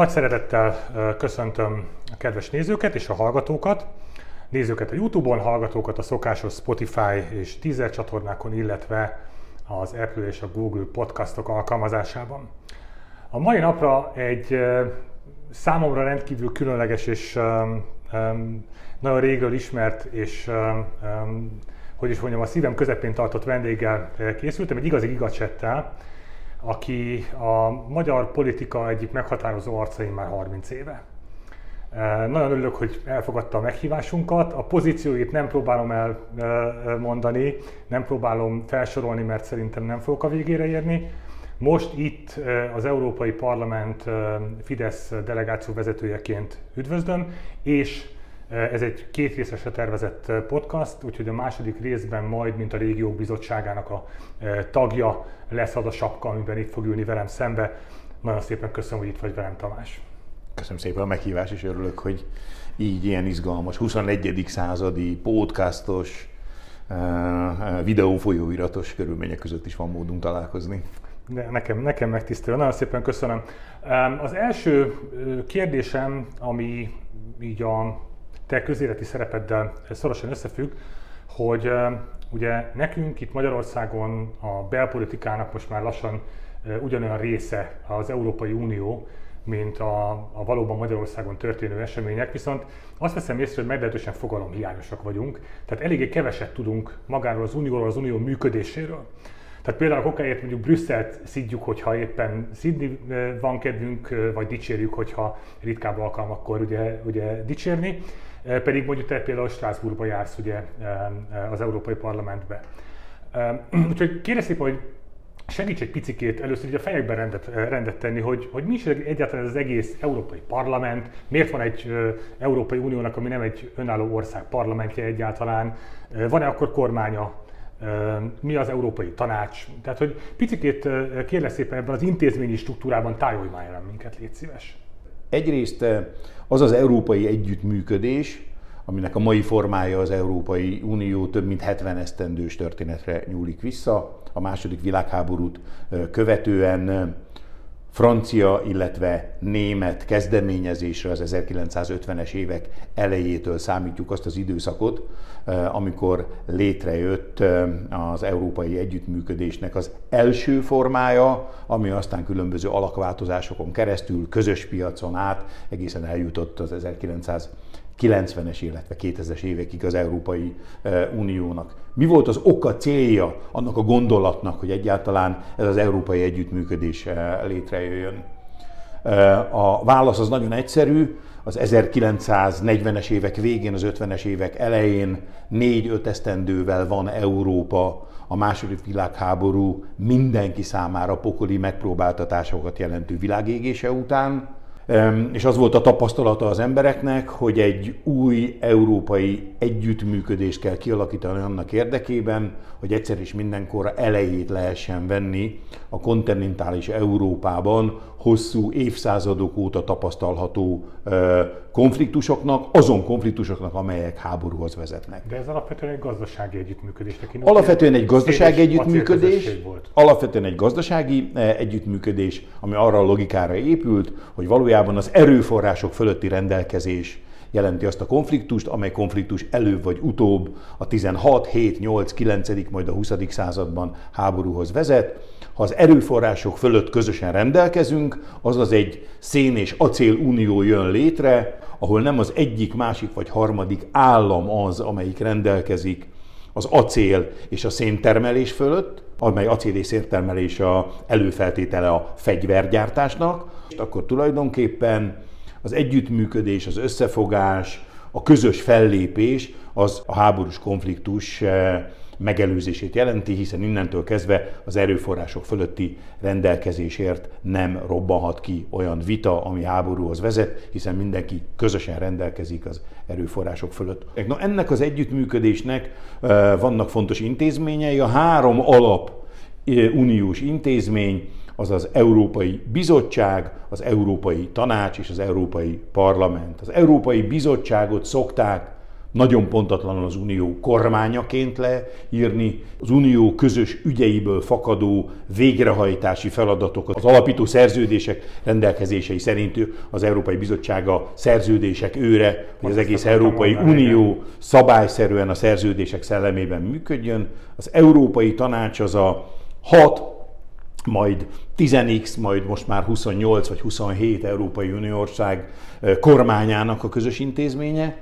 Nagy szeretettel köszöntöm a kedves nézőket és a hallgatókat. Nézőket a Youtube-on, hallgatókat a szokásos Spotify és Deezer csatornákon, illetve az Apple és a Google podcastok alkalmazásában. A mai napra egy számomra rendkívül különleges és nagyon régről ismert és hogy is mondjam, a szívem közepén tartott vendéggel készültem, egy igazi gigacsettel, aki a magyar politika egyik meghatározó arcain már 30 éve. Nagyon örülök, hogy elfogadta a meghívásunkat. A pozícióit nem próbálom elmondani, nem próbálom felsorolni, mert szerintem nem fogok a végére érni. Most itt az Európai Parlament Fidesz delegáció vezetőjeként üdvözlöm, és ez egy két részesre tervezett podcast, úgyhogy a második részben majd, mint a Régiók Bizottságának a tagja lesz az a sapka, amiben itt fog ülni velem szembe. Nagyon szépen köszönöm, hogy itt vagy velem, Tamás. Köszönöm szépen a meghívást, és örülök, hogy így ilyen izgalmas, 21. századi podcastos, videófolyóiratos körülmények között is van módunk találkozni. De nekem, nekem megtisztelő, nagyon szépen köszönöm. Az első kérdésem, ami így a te közéleti szerepeddel szorosan összefügg, hogy ugye nekünk itt Magyarországon a belpolitikának most már lassan ugyanolyan része az Európai Unió, mint a, a valóban Magyarországon történő események, viszont azt veszem észre, hogy meglehetősen fogalomhiányosak vagyunk, tehát eléggé keveset tudunk magáról az unióról, az unió működéséről. Tehát például a kokáért mondjuk Brüsszelt szidjuk, hogyha éppen szidni van kedvünk, vagy dicsérjük, hogyha ritkább alkalmakkor ugye, ugye dicsérni. Eh, pedig mondjuk te például Strasbourgba jársz ugye eh, az Európai Parlamentbe. Úgyhogy szépen, hogy segíts egy picikét először így a fejekben rendet, eh, rendet tenni, hogy, hogy mi is egyáltalán az egész Európai Parlament, miért van egy Európai Uniónak, ami nem egy önálló ország parlamentje egyáltalán, van-e akkor kormánya, mi az Európai Tanács, tehát hogy picikét kérlek szépen ebben az intézményi struktúrában tájolj már minket, légy szíves. Egyrészt az az európai együttműködés, aminek a mai formája az Európai Unió több mint 70 esztendős történetre nyúlik vissza. A második világháborút követően francia, illetve német kezdeményezésre az 1950-es évek elejétől számítjuk azt az időszakot, amikor létrejött az európai együttműködésnek az első formája, ami aztán különböző alakváltozásokon keresztül, közös piacon át egészen eljutott az 1900 90-es, illetve 2000-es évekig az Európai Uniónak. Mi volt az oka, célja annak a gondolatnak, hogy egyáltalán ez az európai együttműködés létrejöjjön? A válasz az nagyon egyszerű, az 1940-es évek végén, az 50-es évek elején négy-öt esztendővel van Európa a második világháború mindenki számára pokoli megpróbáltatásokat jelentő világégése után, és az volt a tapasztalata az embereknek, hogy egy új európai együttműködést kell kialakítani annak érdekében, hogy egyszer és mindenkorra elejét lehessen venni a kontinentális Európában hosszú évszázadok óta tapasztalható konfliktusoknak, azon konfliktusoknak, amelyek háborúhoz vezetnek. De ez alapvetően egy gazdasági együttműködés. Alapvetően egy gazdasági együttműködés, alapvetően egy gazdasági együttműködés, ami arra a logikára épült, hogy valójában az erőforrások fölötti rendelkezés jelenti azt a konfliktust, amely konfliktus előbb vagy utóbb a 16, 7, 8, 9, majd a 20. században háborúhoz vezet. Ha az erőforrások fölött közösen rendelkezünk, azaz egy szén és acél unió jön létre, ahol nem az egyik, másik vagy harmadik állam az, amelyik rendelkezik az acél és a széntermelés fölött, amely acél és széntermelés a előfeltétele a fegyvergyártásnak, akkor tulajdonképpen az együttműködés, az összefogás, a közös fellépés az a háborús konfliktus eh, megelőzését jelenti, hiszen innentől kezdve az erőforrások fölötti rendelkezésért nem robbanhat ki olyan vita, ami háborúhoz vezet, hiszen mindenki közösen rendelkezik az erőforrások fölött. Na, ennek az együttműködésnek vannak fontos intézményei. A három alap uniós intézmény, az az Európai Bizottság, az Európai Tanács és az Európai Parlament. Az Európai Bizottságot szokták nagyon pontatlanul az unió kormányaként leírni, az unió közös ügyeiből fakadó végrehajtási feladatokat. Az alapító szerződések rendelkezései szerint az Európai Bizottsága szerződések őre, hogy az egész Európai Unió szabályszerűen a szerződések szellemében működjön. Az Európai Tanács az a hat majd 10x, majd most már 28 vagy 27 Európai Unióország kormányának a közös intézménye,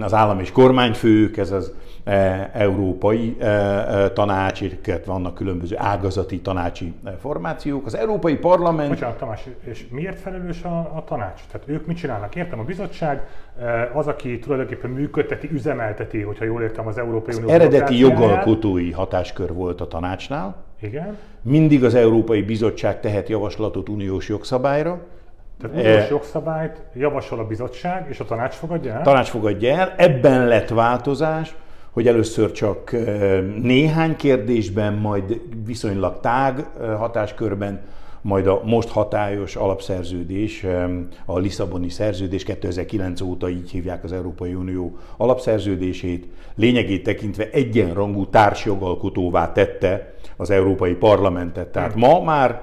az állam és kormányfők, ez az e, európai e, e, tanács, illetve vannak különböző ágazati tanácsi formációk. Az Európai Parlament... Bocsánat, Tamás, és miért felelős a, a tanács? Tehát ők mit csinálnak? Értem, a bizottság az, aki tulajdonképpen működteti, üzemelteti, hogyha jól értem az Európai Unió. eredeti jogalkotói hatáskör volt a tanácsnál. Igen. Mindig az Európai Bizottság tehet javaslatot uniós jogszabályra, tehát uniós jogszabályt javasol a bizottság, és a tanács fogadja el? Tanács fogadja el. Ebben lett változás, hogy először csak néhány kérdésben, majd viszonylag tág hatáskörben, majd a most hatályos alapszerződés, a Lisszaboni szerződés 2009 óta így hívják az Európai Unió alapszerződését, lényegét tekintve egyenrangú társjogalkotóvá tette az Európai Parlamentet. Tehát ma már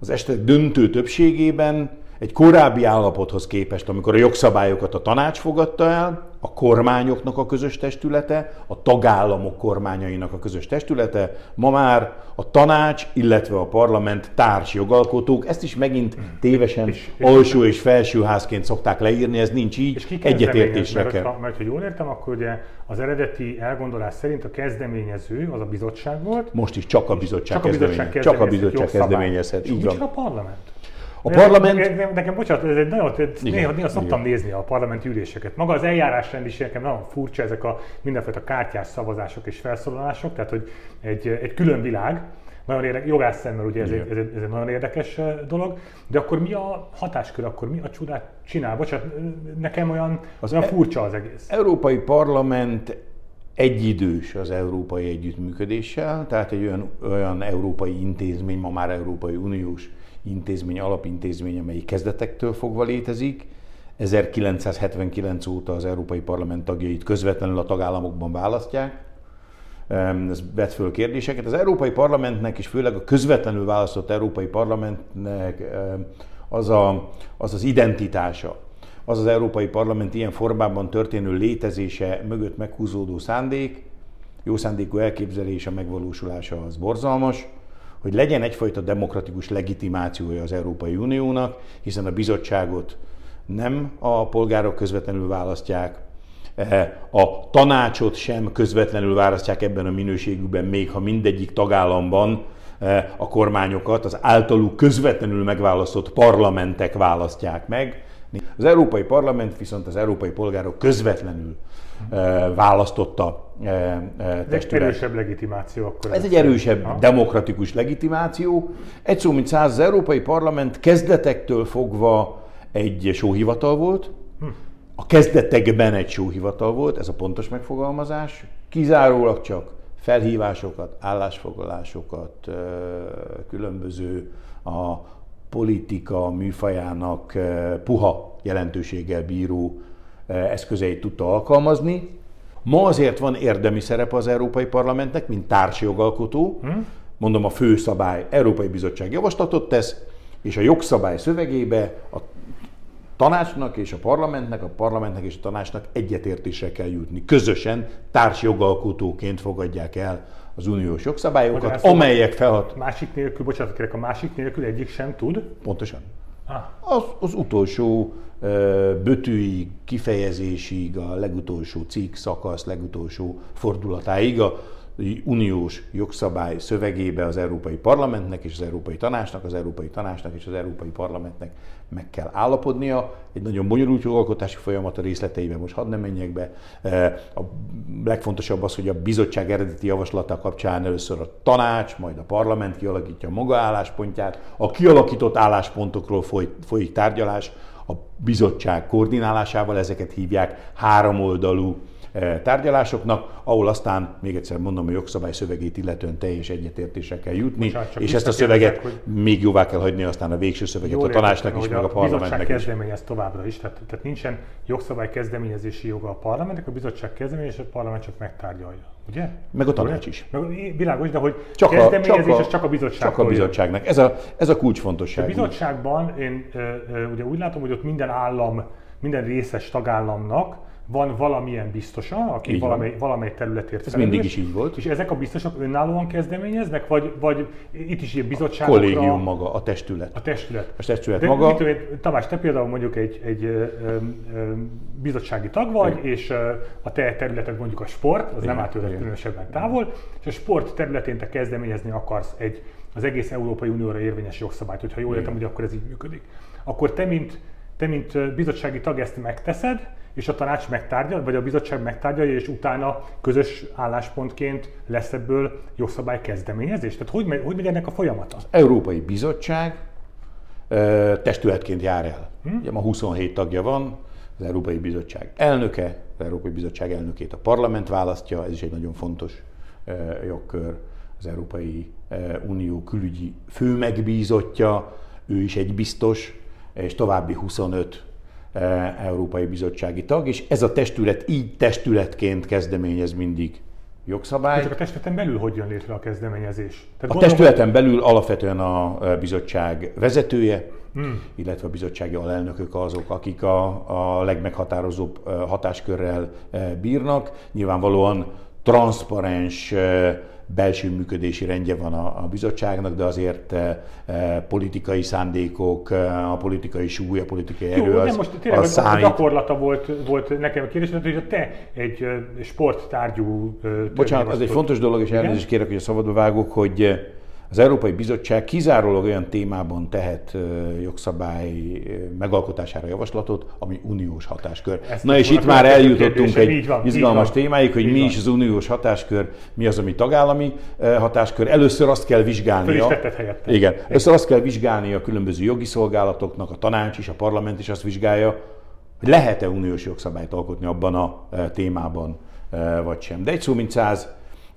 az este döntő többségében egy korábbi állapothoz képest, amikor a jogszabályokat a tanács fogadta el, a kormányoknak a közös testülete, a tagállamok kormányainak a közös testülete, ma már a tanács, illetve a parlament társ jogalkotók, ezt is megint tévesen és, és, alsó és felsőházként szokták leírni, ez nincs így, egyetértésre kell. Mert, mert ha jól értem, akkor ugye az eredeti elgondolás szerint a kezdeményező az a bizottság volt. Most is csak a bizottság, csak a bizottság kezdeményezhet. Csak a bizottság kezdeményezhet. Így van. a parlament? A parlament... Nekem, nekem bocsánat, ez egy nagyon, néha, néha szoktam igen. nézni a parlamenti üléseket. Maga az eljárásrend is nekem nagyon furcsa, ezek a mindenfajta kártyás szavazások és felszólalások, tehát hogy egy, egy külön világ, nagyon érdekes, jogász szemmel ugye ez egy, ez, egy, ez egy nagyon érdekes dolog, de akkor mi a hatáskör, akkor mi a csodát csinál? Bocsánat, nekem olyan, az olyan e- furcsa az egész. Európai Parlament egyidős az európai együttműködéssel, tehát egy olyan, olyan európai intézmény, ma már Európai Uniós intézmény, alapintézmény, amely kezdetektől fogva létezik. 1979 óta az Európai Parlament tagjait közvetlenül a tagállamokban választják. Ez vet föl kérdéseket. Az Európai Parlamentnek, és főleg a közvetlenül választott Európai Parlamentnek az, a, az az identitása, az az Európai Parlament ilyen formában történő létezése mögött meghúzódó szándék, jó szándékú elképzelés a megvalósulása az borzalmas, hogy legyen egyfajta demokratikus legitimációja az Európai Uniónak, hiszen a bizottságot nem a polgárok közvetlenül választják, eh, a tanácsot sem közvetlenül választják ebben a minőségükben, még ha mindegyik tagállamban eh, a kormányokat az általuk közvetlenül megválasztott parlamentek választják meg. Az Európai Parlament viszont az európai polgárok közvetlenül választotta testület. Ez egy erősebb legitimáció akkor. Ez egy erősebb ha? demokratikus legitimáció. Egy szó, mint száz, az Európai Parlament kezdetektől fogva egy sóhivatal volt, hm. a kezdetekben egy sóhivatal volt, ez a pontos megfogalmazás, kizárólag csak felhívásokat, állásfoglalásokat, különböző a politika műfajának puha jelentőséggel bíró eszközeit tudta alkalmazni. Ma azért van érdemi szerepe az Európai Parlamentnek, mint társjogalkotó. Hmm. Mondom, a főszabály Európai Bizottság javaslatot tesz, és a jogszabály szövegébe a tanácsnak és a parlamentnek, a parlamentnek és a tanácsnak egyetértésre kell jutni. Közösen társjogalkotóként fogadják el az uniós jogszabályokat, amelyek felhat... Másik nélkül, bocsánat, kérek, a másik nélkül egyik sem tud? Pontosan. Ah. Az, az utolsó bötőig, kifejezésig, a legutolsó cikk, szakasz, legutolsó fordulatáig a uniós jogszabály szövegébe az Európai Parlamentnek és az Európai Tanácsnak, az Európai Tanácsnak és az Európai Parlamentnek meg kell állapodnia. Egy nagyon bonyolult jogalkotási folyamat a részleteiben most hadd nem menjek be. A legfontosabb az, hogy a bizottság eredeti javaslata kapcsán először a tanács, majd a parlament kialakítja maga álláspontját. A kialakított álláspontokról foly, folyik tárgyalás, a bizottság koordinálásával ezeket hívják háromoldalú tárgyalásoknak, ahol aztán, még egyszer mondom, a jogszabály szövegét illetően teljes egyetértésre kell jutni, Bocsánat, és ezt a szöveget hogy még jóvá kell hagyni aztán a végső szöveget a tanácsnak is, meg a parlamentnek is. kezdeményez továbbra is, tehát, tehát nincsen jogszabály kezdeményezési joga a parlamentnek, a bizottság kezdeményez, a parlament csak megtárgyalja. Ugye? Meg a tanács is. Meg, világos, de hogy csak kezdeményezés a, csak a, csak a bizottság. Csak a bizottságnak. Ez a, ez a kulcsfontosság. A bizottságban én ugye úgy látom, hogy ott minden állam, minden részes tagállamnak van valamilyen biztosa, aki valamely, valamely területért Ez felelős, mindig is így volt. És ezek a biztosok önállóan kezdeményeznek, vagy, vagy itt is ilyen bizottságokra... A kollégium maga, a testület. A testület. A testület De, maga. Mit tudom, Tamás, te például mondjuk egy, egy ö, ö, bizottsági tag vagy, Igen. és ö, a te területed mondjuk a sport, az Igen. nem áll tőled különösebben távol, és a sport területén te kezdeményezni akarsz egy az egész Európai Unióra érvényes jogszabályt, hogyha jól értem, hogy akkor ez így működik. Akkor te, mint, te, mint bizottsági tag ezt megteszed, és a tanács megtárgyal, vagy a bizottság megtárgyalja, és utána közös álláspontként lesz ebből jogszabály kezdeményezés? Tehát hogy, megy, hogy megy ennek a folyamata? Az Európai Bizottság testületként jár el. Hm? Ugye ma 27 tagja van, az Európai Bizottság elnöke, az Európai Bizottság elnökét a parlament választja, ez is egy nagyon fontos jogkör. Az Európai Unió külügyi főmegbízottja, ő is egy biztos, és további 25 E, Európai Bizottsági tag, és ez a testület így testületként kezdeményez mindig jogszabály. Csak a testületen belül hogy jön létre a kezdeményezés? Tehát a gondolom, testületen hogy... belül alapvetően a e, bizottság vezetője, hmm. illetve a bizottsági alelnökök azok, akik a, a legmeghatározóbb e, hatáskörrel bírnak. Nyilvánvalóan transzparens belső működési rendje van a, a bizottságnak, de azért e, e, politikai szándékok, a politikai súly, a politikai erő Jó, az, most tényleg az a, a gyakorlata volt, volt nekem a kérdés, hogy te egy sporttárgyú... Bocsánat, az egy fontos dolog, és elnézést kérek, hogy a szabadba vágok, hogy az Európai Bizottság kizárólag olyan témában tehet jogszabály megalkotására javaslatot, ami uniós hatáskör. Ezt Na és itt már eljutottunk egy van, izgalmas témáig, hogy mi van. is az uniós hatáskör, mi az, ami tagállami hatáskör. Először azt kell vizsgálnia. Igen, először azt kell vizsgálni a különböző jogi szolgálatoknak, a tanács is, a parlament is azt vizsgálja, hogy lehet-e uniós jogszabályt alkotni abban a témában, vagy sem. De egy szó mint száz,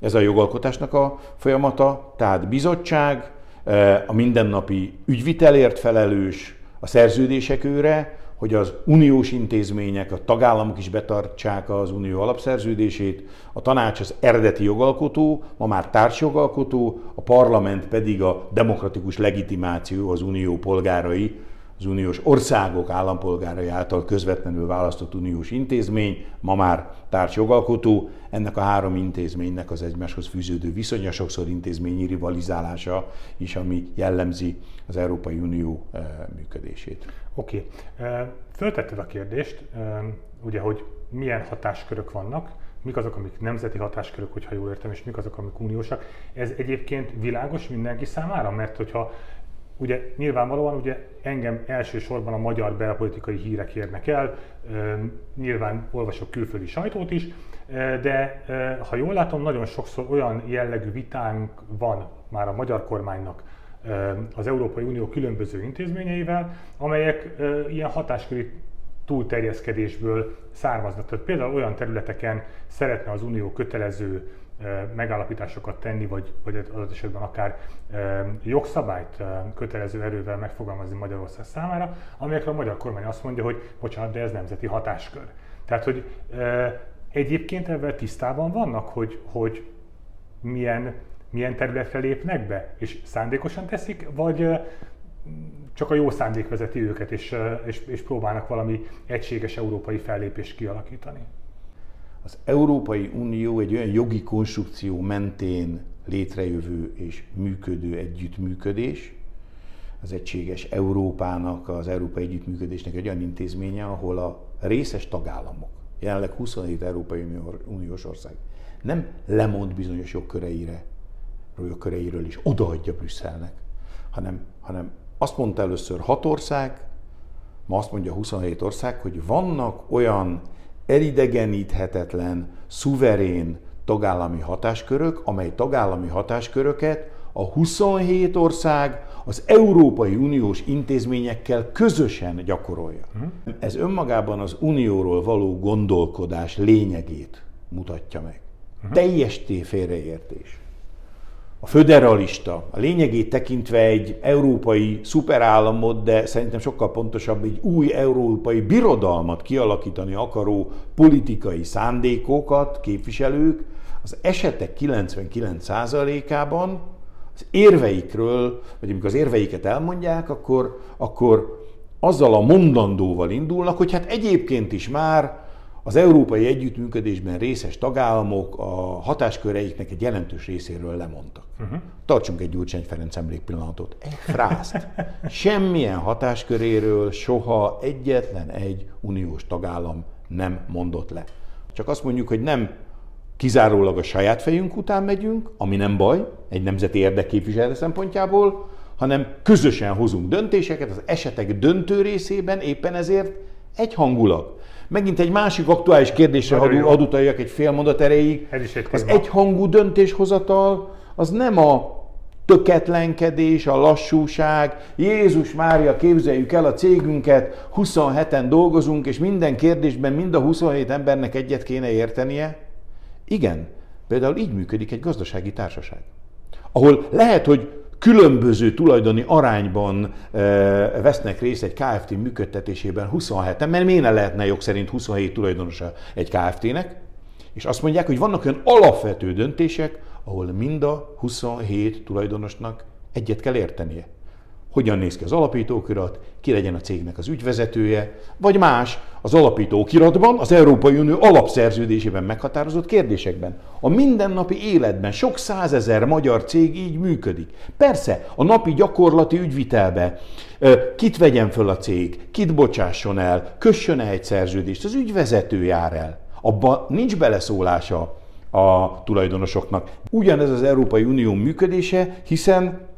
ez a jogalkotásnak a folyamata, tehát bizottság, e, a mindennapi ügyvitelért felelős, a szerződések őre, hogy az uniós intézmények, a tagállamok is betartsák az unió alapszerződését, a tanács az eredeti jogalkotó, ma már társjogalkotó, a parlament pedig a demokratikus legitimáció az unió polgárai az uniós országok állampolgárai által közvetlenül választott uniós intézmény, ma már társjogalkotó. Ennek a három intézménynek az egymáshoz fűződő viszonya, sokszor intézményi rivalizálása is, ami jellemzi az Európai Unió eh, működését. Oké. Okay. Eh, föltetted a kérdést, eh, ugye, hogy milyen hatáskörök vannak, mik azok, amik nemzeti hatáskörök, hogyha jól értem, és mik azok, amik uniósak. Ez egyébként világos mindenki számára, mert hogyha Ugye nyilvánvalóan ugye engem elsősorban a magyar belpolitikai hírek érnek el, nyilván olvasok külföldi sajtót is, de ha jól látom, nagyon sokszor olyan jellegű vitánk van már a magyar kormánynak az Európai Unió különböző intézményeivel, amelyek ilyen hatásköri túlterjeszkedésből származnak. Tehát például olyan területeken szeretne az Unió kötelező megállapításokat tenni, vagy, vagy adott esetben akár jogszabályt kötelező erővel megfogalmazni Magyarország számára, amelyekre a magyar kormány azt mondja, hogy bocsánat, de ez nemzeti hatáskör. Tehát, hogy egyébként ebben tisztában vannak, hogy, hogy milyen, milyen területre lépnek be, és szándékosan teszik, vagy csak a jó szándék vezeti őket, és, és, és próbálnak valami egységes európai fellépést kialakítani. Az Európai Unió egy olyan jogi konstrukció mentén létrejövő és működő együttműködés, az egységes Európának, az Európai Együttműködésnek egy olyan intézménye, ahol a részes tagállamok, jelenleg 27 Európai Uniós ország, nem lemond bizonyos jogköreire, jogköreiről is odaadja Brüsszelnek, hanem, hanem azt mondta először hat ország, ma azt mondja 27 ország, hogy vannak olyan elidegeníthetetlen, szuverén tagállami hatáskörök, amely tagállami hatásköröket a 27 ország az Európai Uniós intézményekkel közösen gyakorolja. Ez önmagában az unióról való gondolkodás lényegét mutatja meg. Uh-huh. Teljes félreértés. A föderalista, a lényegét tekintve egy európai szuperállamot, de szerintem sokkal pontosabb egy új európai birodalmat kialakítani akaró politikai szándékokat képviselők az esetek 99%-ában az érveikről, vagy amikor az érveiket elmondják, akkor, akkor azzal a mondandóval indulnak, hogy hát egyébként is már az európai együttműködésben részes tagállamok a hatásköreiknek egy jelentős részéről lemondtak. Uh-huh. Tartsunk egy Gyurcsány Ferenc emlékpillanatot. Egy frászt. Semmilyen hatásköréről soha egyetlen egy uniós tagállam nem mondott le. Csak azt mondjuk, hogy nem kizárólag a saját fejünk után megyünk, ami nem baj, egy nemzeti érdekképviselő szempontjából, hanem közösen hozunk döntéseket, az esetek döntő részében éppen ezért egyhangulag. Megint egy másik aktuális kérdésre ad, utaljak egy fél mondat erejéig. egy az egyhangú döntéshozatal az nem a töketlenkedés, a lassúság. Jézus Mária, képzeljük el a cégünket, 27-en dolgozunk, és minden kérdésben mind a 27 embernek egyet kéne értenie. Igen, például így működik egy gazdasági társaság. Ahol lehet, hogy különböző tulajdoni arányban e, vesznek részt egy KFT működtetésében 27-en, mert miért ne lehetne jog szerint 27 tulajdonosa egy KFT-nek, és azt mondják, hogy vannak olyan alapvető döntések, ahol mind a 27 tulajdonosnak egyet kell értenie hogyan néz ki az alapítókirat, ki legyen a cégnek az ügyvezetője, vagy más az alapítókiratban, az Európai Unió alapszerződésében meghatározott kérdésekben. A mindennapi életben sok százezer magyar cég így működik. Persze, a napi gyakorlati ügyvitelbe kit vegyen föl a cég, kit bocsásson el, kössön -e egy szerződést, az ügyvezető jár el. Abba nincs beleszólása a tulajdonosoknak. Ugyanez az Európai Unió működése, hiszen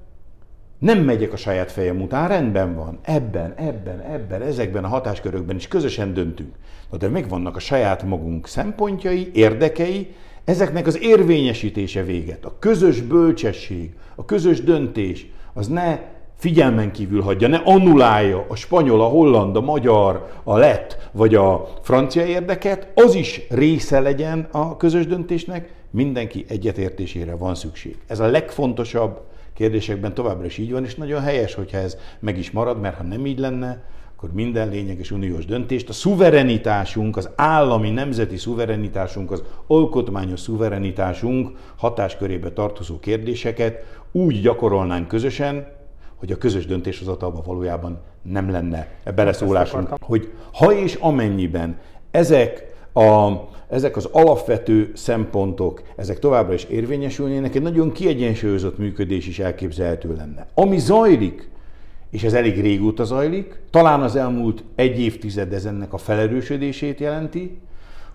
nem megyek a saját fejem után, rendben van, ebben, ebben, ebben, ezekben a hatáskörökben is közösen döntünk. Na de megvannak a saját magunk szempontjai, érdekei, ezeknek az érvényesítése véget. A közös bölcsesség, a közös döntés, az ne figyelmen kívül hagyja, ne annulálja a spanyol, a holland, a magyar, a lett vagy a francia érdeket, az is része legyen a közös döntésnek, mindenki egyetértésére van szükség. Ez a legfontosabb kérdésekben továbbra is így van, és nagyon helyes, hogyha ez meg is marad, mert ha nem így lenne, akkor minden lényeges uniós döntést, a szuverenitásunk, az állami nemzeti szuverenitásunk, az alkotmányos szuverenitásunk hatáskörébe tartozó kérdéseket úgy gyakorolnánk közösen, hogy a közös döntéshozatalban valójában nem lenne beleszólásunk, hogy ha és amennyiben ezek a ezek az alapvető szempontok, ezek továbbra is érvényesülnének, egy nagyon kiegyensúlyozott működés is elképzelhető lenne. Ami zajlik, és ez elég régóta zajlik, talán az elmúlt egy évtized ennek a felerősödését jelenti,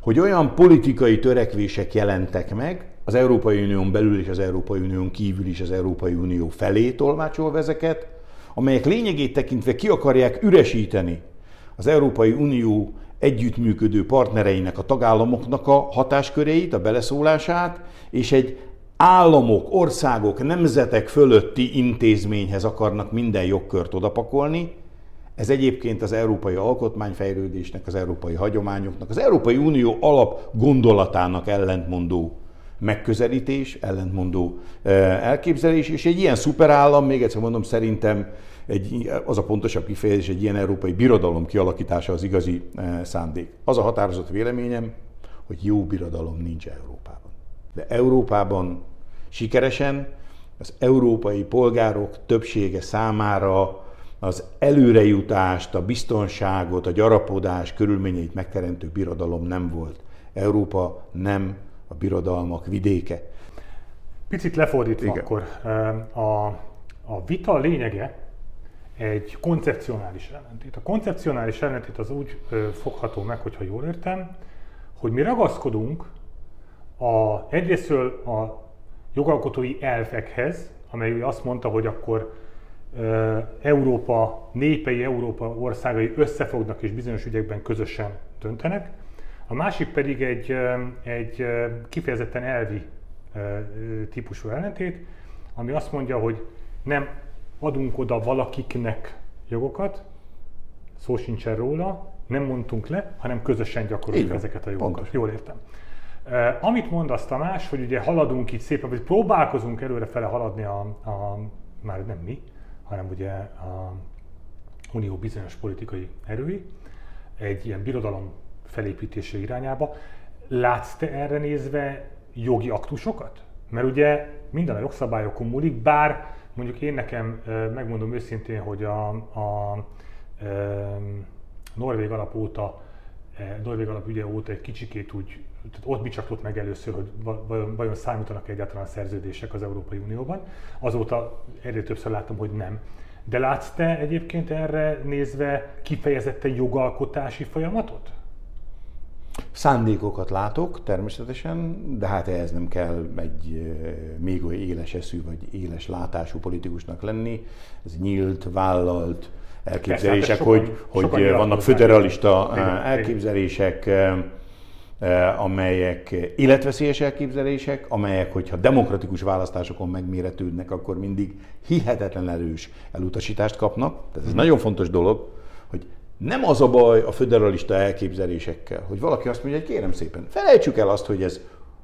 hogy olyan politikai törekvések jelentek meg, az Európai Unión belül és az Európai Unión kívül is az Európai Unió felé tolmácsolva ezeket, amelyek lényegét tekintve ki akarják üresíteni az Európai Unió együttműködő partnereinek, a tagállamoknak a hatásköreit, a beleszólását, és egy államok, országok, nemzetek fölötti intézményhez akarnak minden jogkört odapakolni. Ez egyébként az európai alkotmányfejlődésnek, az európai hagyományoknak, az Európai Unió alap gondolatának ellentmondó megközelítés, ellentmondó eh, elképzelés, és egy ilyen szuperállam, még egyszer mondom, szerintem egy, az a pontosabb kifejezés, egy ilyen európai birodalom kialakítása az igazi eh, szándék. Az a határozott véleményem, hogy jó birodalom nincs Európában. De Európában sikeresen az európai polgárok többsége számára az előrejutást, a biztonságot, a gyarapodás körülményeit megteremtő birodalom nem volt. Európa nem a birodalmak vidéke. Picit lefordítva Igen. akkor, eh, a, a vita lényege egy koncepcionális ellentét. A koncepcionális ellentét az úgy fogható meg, hogyha jól értem, hogy mi ragaszkodunk a, egyrésztről a jogalkotói elvekhez, amely azt mondta, hogy akkor Európa népei, Európa országai összefognak és bizonyos ügyekben közösen döntenek. A másik pedig egy, egy kifejezetten elvi típusú ellentét, ami azt mondja, hogy nem adunk oda valakiknek jogokat, szó sincsen róla, nem mondtunk le, hanem közösen gyakoroljuk ezeket a jogokat. Pontos. Jól értem. Amit mondasz Tamás, hogy ugye haladunk itt szépen, vagy próbálkozunk előrefele haladni a, a már nem mi, hanem ugye a Unió bizonyos politikai erői, egy ilyen birodalom felépítése irányába. Látsz te erre nézve jogi aktusokat? Mert ugye minden a jogszabályokon múlik, bár mondjuk én nekem, megmondom őszintén, hogy a, a, a Norvég alap óta, Norvég alap ügye óta egy kicsikét úgy, tehát ott mi csak ott meg először, hogy vajon, vajon számítanak egyáltalán a szerződések az Európai Unióban. Azóta egyre többször látom, hogy nem. De látsz te egyébként erre nézve kifejezetten jogalkotási folyamatot? Szándékokat látok természetesen, de hát ehhez nem kell egy még olyan éles eszű vagy éles látású politikusnak lenni. Ez nyílt, vállalt elképzelések, Persze, hát hogy, sokan, hogy vannak föderalista elképzelések, Eh, amelyek életveszélyes elképzelések, amelyek, hogyha demokratikus választásokon megméretődnek, akkor mindig hihetetlen erős elutasítást kapnak. Tehát ez hmm. nagyon fontos dolog, hogy nem az a baj a föderalista elképzelésekkel, hogy valaki azt mondja, hogy kérem szépen, felejtsük el azt, hogy ez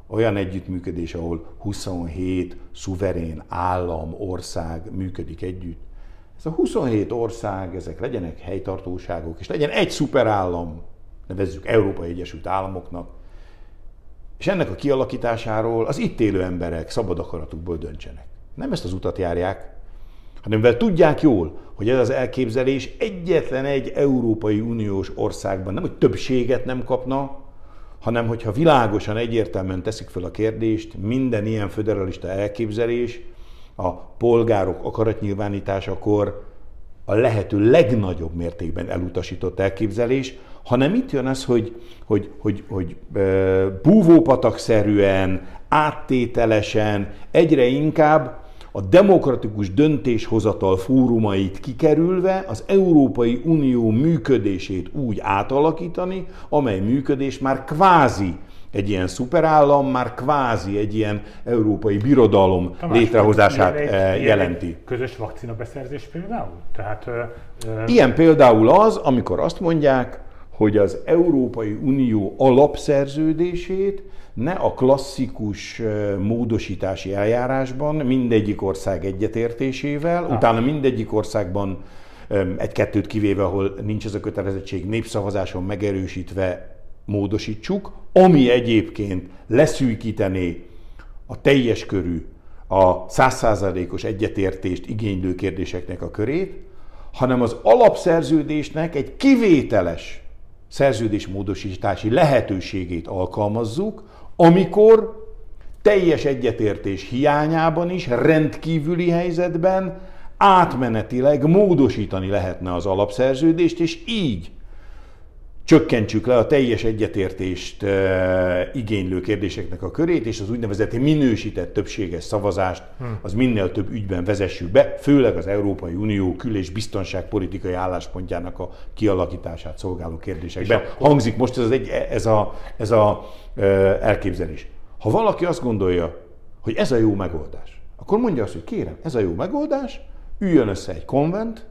olyan együttműködés, ahol 27 szuverén állam, ország működik együtt. Ez a 27 ország, ezek legyenek helytartóságok, és legyen egy szuperállam, nevezzük Európai Egyesült Államoknak, és ennek a kialakításáról az itt élő emberek szabad akaratukból döntsenek. Nem ezt az utat járják, hanem mivel tudják jól, hogy ez az elképzelés egyetlen egy Európai Uniós országban nem, hogy többséget nem kapna, hanem hogyha világosan, egyértelműen teszik fel a kérdést, minden ilyen föderalista elképzelés a polgárok akaratnyilvánításakor a lehető legnagyobb mértékben elutasított elképzelés, hanem itt jön az, hogy, hogy, hogy, hogy búvópatakszerűen, áttételesen, egyre inkább a demokratikus döntéshozatal fórumait kikerülve az Európai Unió működését úgy átalakítani, amely működés már kvázi egy ilyen szuperállam, már kvázi egy ilyen európai birodalom Tamás, létrehozását ilyen egy, jelenti. Egy közös vakcina beszerzés például? Tehát, ö, ö... Ilyen például az, amikor azt mondják, hogy az Európai Unió alapszerződését ne a klasszikus módosítási eljárásban mindegyik ország egyetértésével, ah. utána mindegyik országban egy-kettőt kivéve, ahol nincs ez a kötelezettség népszavazáson megerősítve módosítsuk, ami egyébként leszűkítené a teljes körű, a százszázalékos egyetértést igénylő kérdéseknek a körét, hanem az alapszerződésnek egy kivételes szerződésmódosítási lehetőségét alkalmazzuk, amikor teljes egyetértés hiányában is, rendkívüli helyzetben átmenetileg módosítani lehetne az alapszerződést, és így csökkentsük le a teljes egyetértést igénylő kérdéseknek a körét, és az úgynevezett minősített többséges szavazást az minél több ügyben vezessük be, főleg az Európai Unió kül- és biztonságpolitikai álláspontjának a kialakítását szolgáló kérdésekben. Akkor... Hangzik most ez, egy, ez a, ez a elképzelés. Ha valaki azt gondolja, hogy ez a jó megoldás, akkor mondja azt, hogy kérem, ez a jó megoldás, üljön össze egy konvent,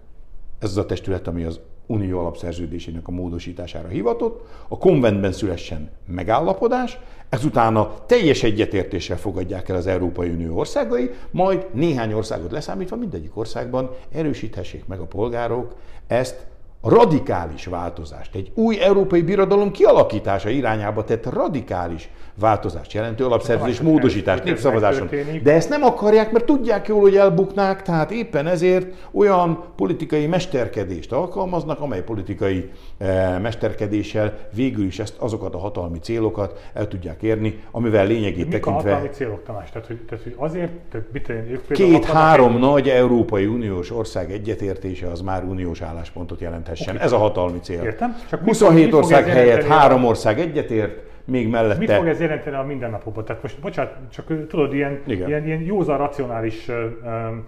ez az a testület, ami az unió alapszerződésének a módosítására hivatott, a konventben szülessen megállapodás, ezután a teljes egyetértéssel fogadják el az Európai Unió országai, majd néhány országot leszámítva mindegyik országban erősíthessék meg a polgárok ezt a radikális változást, egy új európai birodalom kialakítása irányába tett radikális változást jelentő alapszerződés módosítás népszavazáson. De ezt nem akarják, mert tudják jól, hogy elbuknák, tehát éppen ezért olyan politikai mesterkedést alkalmaznak, amely politikai eh, mesterkedéssel végül is ezt, azokat a hatalmi célokat el tudják érni, amivel lényegét Mik tekintve... a hatalmi célok, Tamás? Tehát, hogy, tehát, hogy azért, tehát mit ők Két-három nagy Európai Uniós ország egyetértése az már uniós álláspontot jelenthessen. Okay. Ez a hatalmi cél. Értem. Csak 27 ország helyett három ország egyetért, még mellette... Mit fog ez jelenteni a mindennapokban? Tehát most, bocsánat, csak tudod, ilyen, ilyen, ilyen józan, racionális um,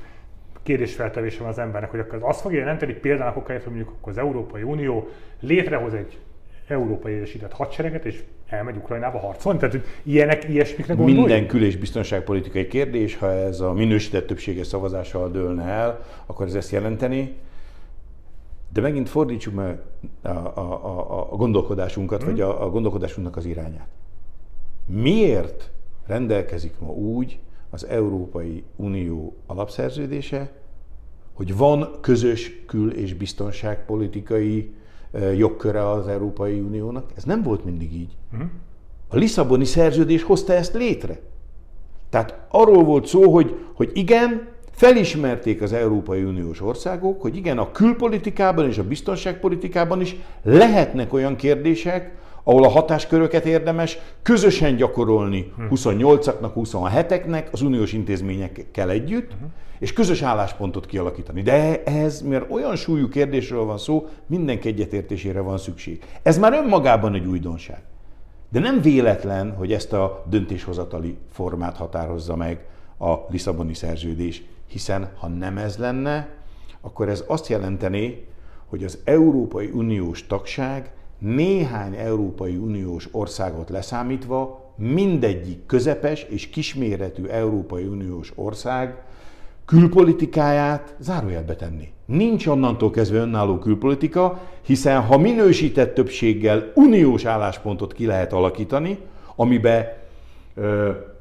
kérdésfeltevése van az embernek, hogy akkor az fogja jelenteni például hogy mondjuk akkor az Európai Unió létrehoz egy európai egyesített hadsereget, és elmegy Ukrajnába harcolni? Tehát, hogy ilyenek, ilyesmikre gondolj? Minden kül- és biztonságpolitikai kérdés, ha ez a minősített többséges szavazással dőlne el, akkor ez ezt jelenteni. De megint fordítsuk meg a, a, a, a gondolkodásunkat, hmm. vagy a, a gondolkodásunknak az irányát. miért rendelkezik ma úgy az Európai Unió alapszerződése, hogy van közös kül- és biztonságpolitikai jogköre az Európai Uniónak. Ez nem volt mindig így. Uh-huh. A Lisszaboni szerződés hozta ezt létre. Tehát arról volt szó, hogy, hogy igen, felismerték az Európai Uniós országok, hogy igen, a külpolitikában és a biztonságpolitikában is lehetnek olyan kérdések, ahol a hatásköröket érdemes közösen gyakorolni 28-aknak, hm. 27-eknek, az uniós intézményekkel együtt, uh-huh. és közös álláspontot kialakítani. De ez, mert olyan súlyú kérdésről van szó, mindenki egyetértésére van szükség. Ez már önmagában egy újdonság. De nem véletlen, hogy ezt a döntéshozatali formát határozza meg a Lisszaboni szerződés, hiszen ha nem ez lenne, akkor ez azt jelenteni, hogy az Európai Uniós tagság néhány Európai Uniós országot leszámítva mindegyik közepes és kisméretű Európai Uniós ország külpolitikáját zárójelbe tenni. Nincs onnantól kezdve önálló külpolitika, hiszen ha minősített többséggel uniós álláspontot ki lehet alakítani, amibe ö,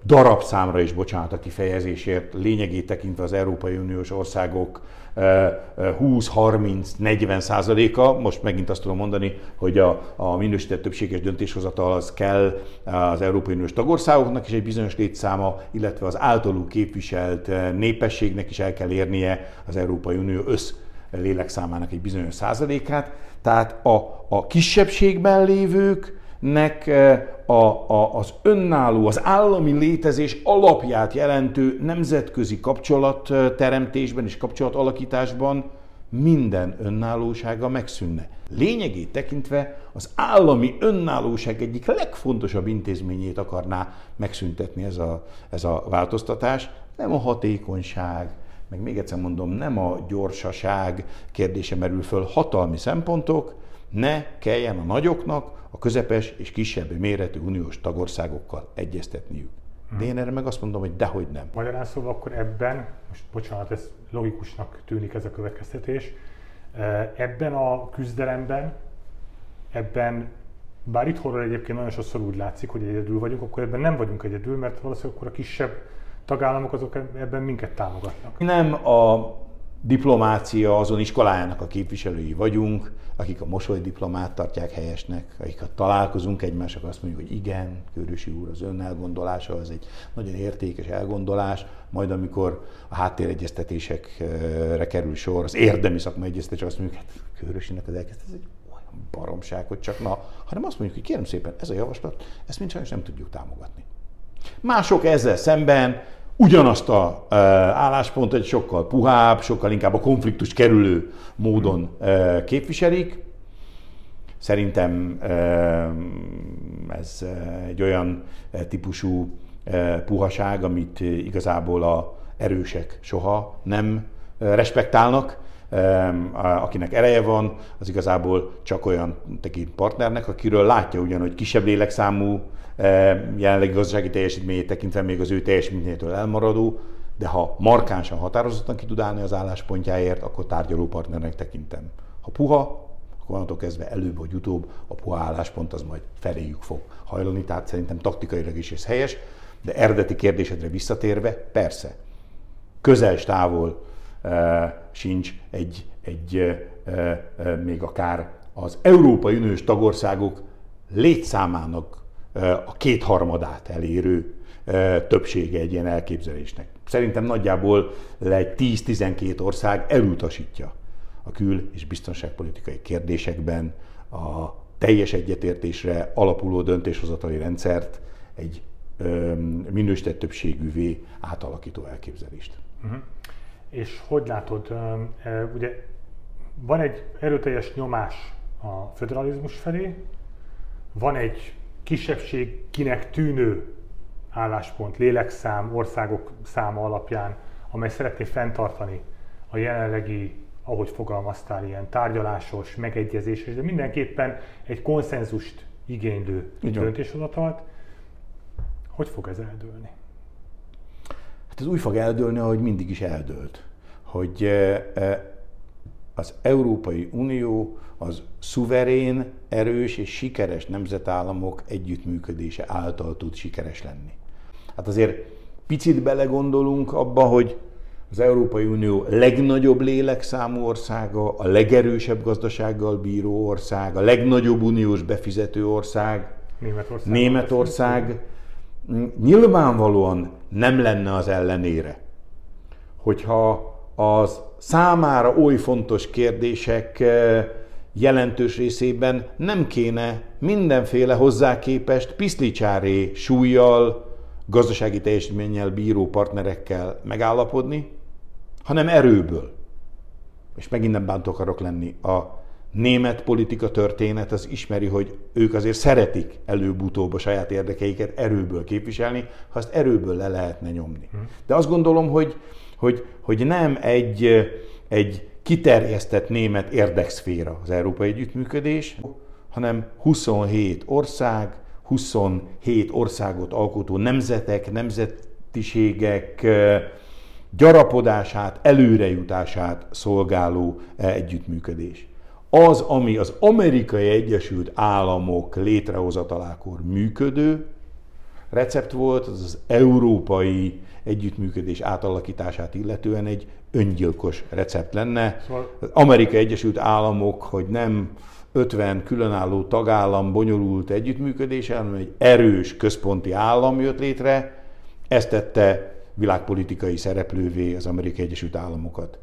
darabszámra is, bocsánat a kifejezésért, lényegét tekintve az Európai Uniós országok 20-30-40 százaléka, most megint azt tudom mondani, hogy a, a minősített többséges döntéshozatal az kell az Európai Uniós tagországoknak is egy bizonyos létszáma, illetve az általuk képviselt népességnek is el kell érnie az Európai Unió össz lélekszámának egy bizonyos százalékát. Tehát a, a kisebbségben lévők, nek a, a, az önálló, az állami létezés alapját jelentő nemzetközi kapcsolatteremtésben és kapcsolatalakításban minden önállósága megszűnne. Lényegét tekintve az állami önállóság egyik legfontosabb intézményét akarná megszüntetni ez a, ez a változtatás, nem a hatékonyság, meg még egyszer mondom, nem a gyorsaság kérdése merül föl, hatalmi szempontok, ne kelljen a nagyoknak a közepes és kisebb méretű uniós tagországokkal egyeztetniük. De én erre meg azt mondom, hogy dehogy nem. Magyarán szóval akkor ebben, most bocsánat, ez logikusnak tűnik ez a következtetés, eh, ebben a küzdelemben, ebben, bár itthonról egyébként nagyon sokszor úgy látszik, hogy egyedül vagyunk, akkor ebben nem vagyunk egyedül, mert valószínűleg akkor a kisebb tagállamok azok ebben minket támogatnak. Nem a diplomácia azon iskolájának a képviselői vagyunk, akik a mosolydiplomát tartják helyesnek, akik ha találkozunk egymással, azt mondjuk, hogy igen, Körösi úr, az ön elgondolása az egy nagyon értékes elgondolás, majd amikor a háttéregyeztetésekre kerül sor, az érdemi szakmai egyeztetés, azt mondjuk, hát Körösinek az elkezdés, ez egy olyan baromság, hogy csak na, hanem azt mondjuk, hogy kérem szépen, ez a javaslat, ezt mind sajnos nem tudjuk támogatni. Mások ezzel szemben ugyanazt a e, álláspontot egy sokkal puhább, sokkal inkább a konfliktus kerülő módon e, képviselik. Szerintem e, ez egy olyan típusú puhaság, amit igazából a erősek soha nem respektálnak. Akinek ereje van, az igazából csak olyan tekint partnernek, akiről látja ugyan, hogy kisebb lélekszámú jelenlegi gazdasági teljesítményét tekintve még az ő teljesítményétől elmaradó, de ha markánsan, határozottan ki tud állni az álláspontjáért, akkor tárgyaló partnernek tekintem. Ha puha, akkor onnantól kezdve előbb vagy utóbb a puha álláspont az majd feléjük fog hajlani, tehát szerintem taktikailag is ez helyes, de eredeti kérdésedre visszatérve, persze, közel távol sincs egy, egy e, e, még akár az Európai Uniós tagországok létszámának a kétharmadát elérő többsége egy ilyen elképzelésnek. Szerintem nagyjából egy 10-12 ország elutasítja a kül- és biztonságpolitikai kérdésekben a teljes egyetértésre alapuló döntéshozatali rendszert egy minősített többségűvé átalakító elképzelést. Uh-huh. És hogy látod, ugye van egy erőteljes nyomás a federalizmus felé, van egy kisebbségkinek tűnő álláspont, lélekszám, országok száma alapján, amely szeretné fenntartani a jelenlegi, ahogy fogalmaztál, ilyen tárgyalásos, megegyezéses, de mindenképpen egy konszenzust igénylő döntéshozatalt. Hogy fog ez eldőlni? Hát ez úgy fog eldőlni, ahogy mindig is eldőlt. Hogy az Európai Unió az szuverén, erős és sikeres nemzetállamok együttműködése által tud sikeres lenni. Hát azért picit belegondolunk abba, hogy az Európai Unió legnagyobb lélekszámú országa, a legerősebb gazdasággal bíró ország, a legnagyobb uniós befizető ország, Németország. Németország nyilvánvalóan nem lenne az ellenére, hogyha az számára oly fontos kérdések eh, jelentős részében nem kéne mindenféle hozzá képest piszlicsáré súlyjal, gazdasági teljesítménnyel bíró partnerekkel megállapodni, hanem erőből. És megint nem bántó akarok lenni. A német politika történet az ismeri, hogy ők azért szeretik előbb-utóbb a saját érdekeiket erőből képviselni, ha azt erőből le lehetne nyomni. Hm. De azt gondolom, hogy, hogy, hogy nem egy, egy kiterjesztett német érdekszféra az európai együttműködés, hanem 27 ország, 27 országot alkotó nemzetek, nemzetiségek gyarapodását, előrejutását szolgáló együttműködés. Az, ami az Amerikai Egyesült Államok létrehozatalákor működő recept volt, az az európai együttműködés átalakítását illetően egy öngyilkos recept lenne. Szóval... Az Amerikai Egyesült Államok, hogy nem 50 különálló tagállam bonyolult együttműködése, hanem egy erős központi állam jött létre, ezt tette világpolitikai szereplővé az Amerikai Egyesült Államokat.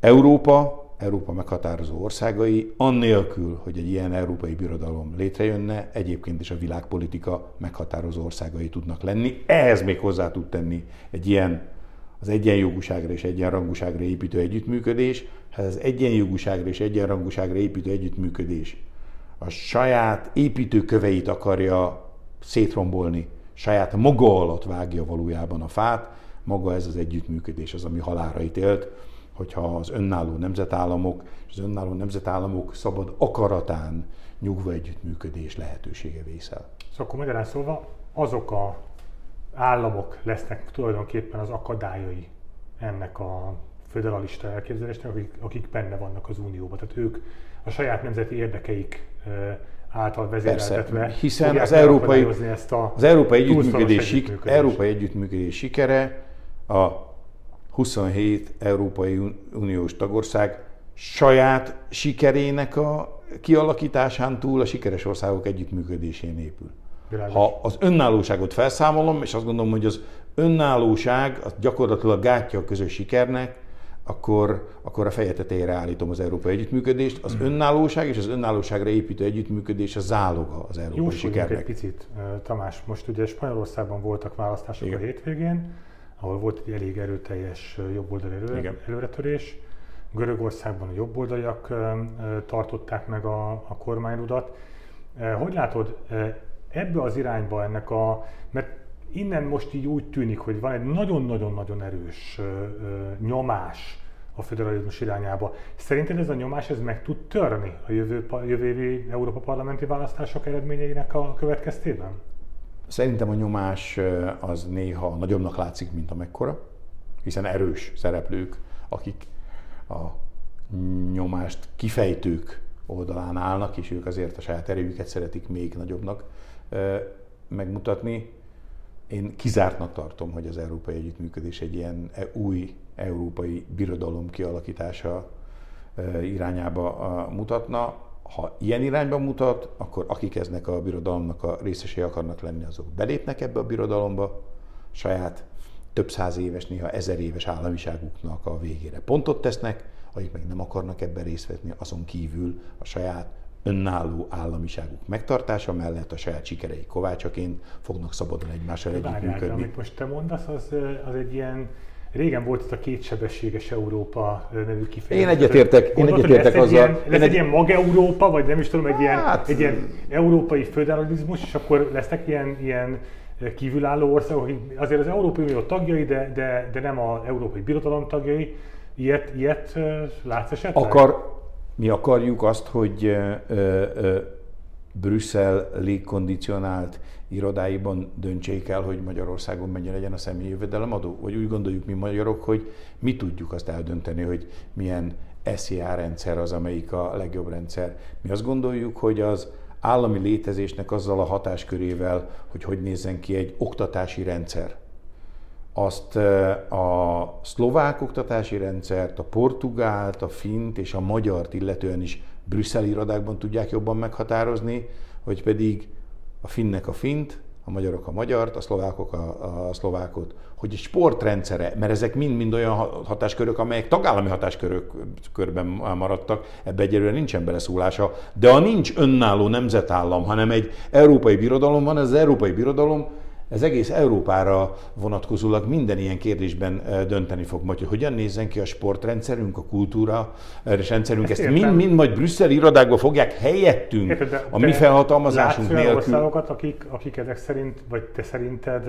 Európa, Európa meghatározó országai, annélkül, hogy egy ilyen európai birodalom létrejönne, egyébként is a világpolitika meghatározó országai tudnak lenni. Ehhez még hozzá tud tenni egy ilyen az egyenjogúságra és egyenrangúságra építő együttműködés, hát az egyenjogúságra és egyenrangúságra építő együttműködés a saját építőköveit akarja szétrombolni, saját maga alatt vágja valójában a fát, maga ez az együttműködés az, ami halára ítélt, hogyha az önálló nemzetállamok és az önálló nemzetállamok szabad akaratán nyugva együttműködés lehetősége vészel. Szóval akkor magyarán szólva azok a államok lesznek tulajdonképpen az akadályai ennek a föderalista elképzelésnek, akik, akik benne vannak az Unióban. Tehát ők a saját nemzeti érdekeik által vezéreltetve Persze, hiszen az európai, ezt a az európai együttműködés, együttműködés. európai együttműködés sikere a 27 Európai Uniós tagország saját sikerének a kialakításán túl a sikeres országok együttműködésén épül. Világos. Ha az önállóságot felszámolom, és azt gondolom, hogy az önállóság az gyakorlatilag gátja a közös sikernek, akkor, akkor a feje tetejére állítom az európai együttműködést. Az önállóság és az önállóságra építő együttműködés a záloga az európai Jósodjunk sikernek. egy picit, Tamás. Most ugye Spanyolországban voltak választások Igen. a hétvégén, ahol volt egy elég erőteljes jobboldali elő, előretörés. Görögországban a jobboldaliak tartották meg a, a kormányrudat. Hogy látod, ebbe az irányba ennek a, mert innen most így úgy tűnik, hogy van egy nagyon-nagyon-nagyon erős nyomás a federalizmus irányába. Szerinted ez a nyomás ez meg tud törni a jövő, jövő évi Európa parlamenti választások eredményeinek a következtében? Szerintem a nyomás az néha nagyobbnak látszik, mint amekkora, hiszen erős szereplők, akik a nyomást kifejtők oldalán állnak, és ők azért a saját erőjüket szeretik még nagyobbnak megmutatni. Én kizártnak tartom, hogy az európai együttműködés egy ilyen e, új európai birodalom kialakítása irányába mutatna. Ha ilyen irányba mutat, akkor akik eznek a birodalomnak a részesei akarnak lenni, azok belépnek ebbe a birodalomba, saját több száz éves, néha ezer éves államiságuknak a végére pontot tesznek, akik meg nem akarnak ebben részt venni, azon kívül a saját önálló államiságuk megtartása mellett a saját sikerei kovácsaként fognak szabadon egymással együttműködni. amit most te mondasz, az, az egy ilyen Régen volt ez a kétsebességes Európa nevű kifejezés. Én egyetértek, én egyetértek azzal. Egy ilyen, lesz egy ilyen mag-Európa, vagy nem is tudom, egy ilyen, hát, egy ilyen európai föderalizmus, és akkor lesznek ilyen, ilyen kívülálló országok, akik azért az Európai Unió tagjai, de, de, de nem az Európai Birodalom tagjai. Ilyet, ilyet látsz esetleg? Akar, mi akarjuk azt, hogy ö, ö, Brüsszel légkondicionált irodáiban döntsék el, hogy Magyarországon mennyi legyen a személyi jövedelemadó? Vagy úgy gondoljuk mi magyarok, hogy mi tudjuk azt eldönteni, hogy milyen SZIA rendszer az, amelyik a legjobb rendszer. Mi azt gondoljuk, hogy az állami létezésnek azzal a hatáskörével, hogy hogy nézzen ki egy oktatási rendszer, azt a szlovák oktatási rendszert, a portugált, a fint és a magyart illetően is brüsszeli irodákban tudják jobban meghatározni, vagy pedig a finnek a fint, a magyarok a magyart, a szlovákok a, a szlovákot, hogy egy sportrendszere, mert ezek mind-mind olyan hatáskörök, amelyek tagállami hatáskörben maradtak, ebbe egyelőre nincsen beleszólása, de a nincs önálló nemzetállam, hanem egy európai birodalom van, ez az európai birodalom ez egész Európára vonatkozólag minden ilyen kérdésben dönteni fog majd, hogy hogyan nézzen ki a sportrendszerünk, a kultúra és rendszerünk. Ezt, Ezt mind, mind majd brüsszeli irodákba fogják helyettünk Érted, a mi felhatalmazásunk nélkül. országokat, akik, akik ezek szerint, vagy te szerinted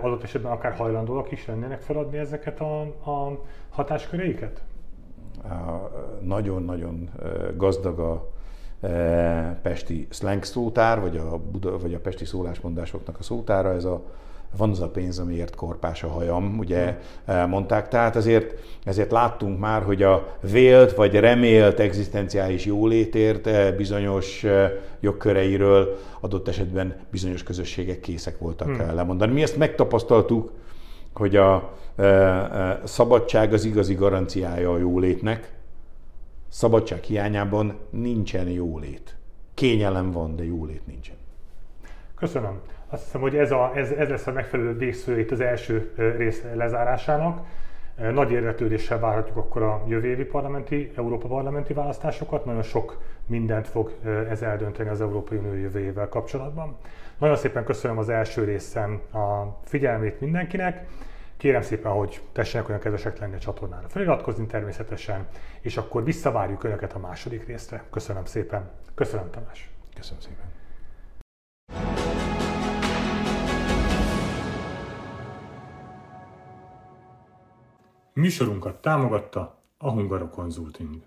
adott esetben akár hajlandóak is lennének feladni ezeket a, a hatásköreiket? Nagyon-nagyon gazdag a pesti slang szótár, vagy a, Buda, vagy a pesti szólásmondásoknak a szótára, ez a van az a pénz, amiért korpás a hajam, ugye e, mondták. Tehát ezért, ezért láttunk már, hogy a vélt vagy remélt egzisztenciális jólétért e, bizonyos jogköreiről adott esetben bizonyos közösségek készek voltak hmm. lemondani. Mi ezt megtapasztaltuk, hogy a szabadság az igazi garanciája a jólétnek, szabadság hiányában nincsen jólét. Kényelem van, de jólét nincsen. Köszönöm. Azt hiszem, hogy ez, a, ez, ez lesz a megfelelő végszó itt az első rész lezárásának. Nagy érvetődéssel várhatjuk akkor a jövő évi parlamenti, Európa parlamenti választásokat. Nagyon sok mindent fog ez eldönteni az Európai Unió jövőjével kapcsolatban. Nagyon szépen köszönöm az első részen a figyelmét mindenkinek. Kérem szépen, hogy tessenek olyan kedvesek lenni a csatornára feliratkozni természetesen, és akkor visszavárjuk Önöket a második részre. Köszönöm szépen. Köszönöm Tamás. Köszönöm szépen. Műsorunkat támogatta a Hungaro Consulting.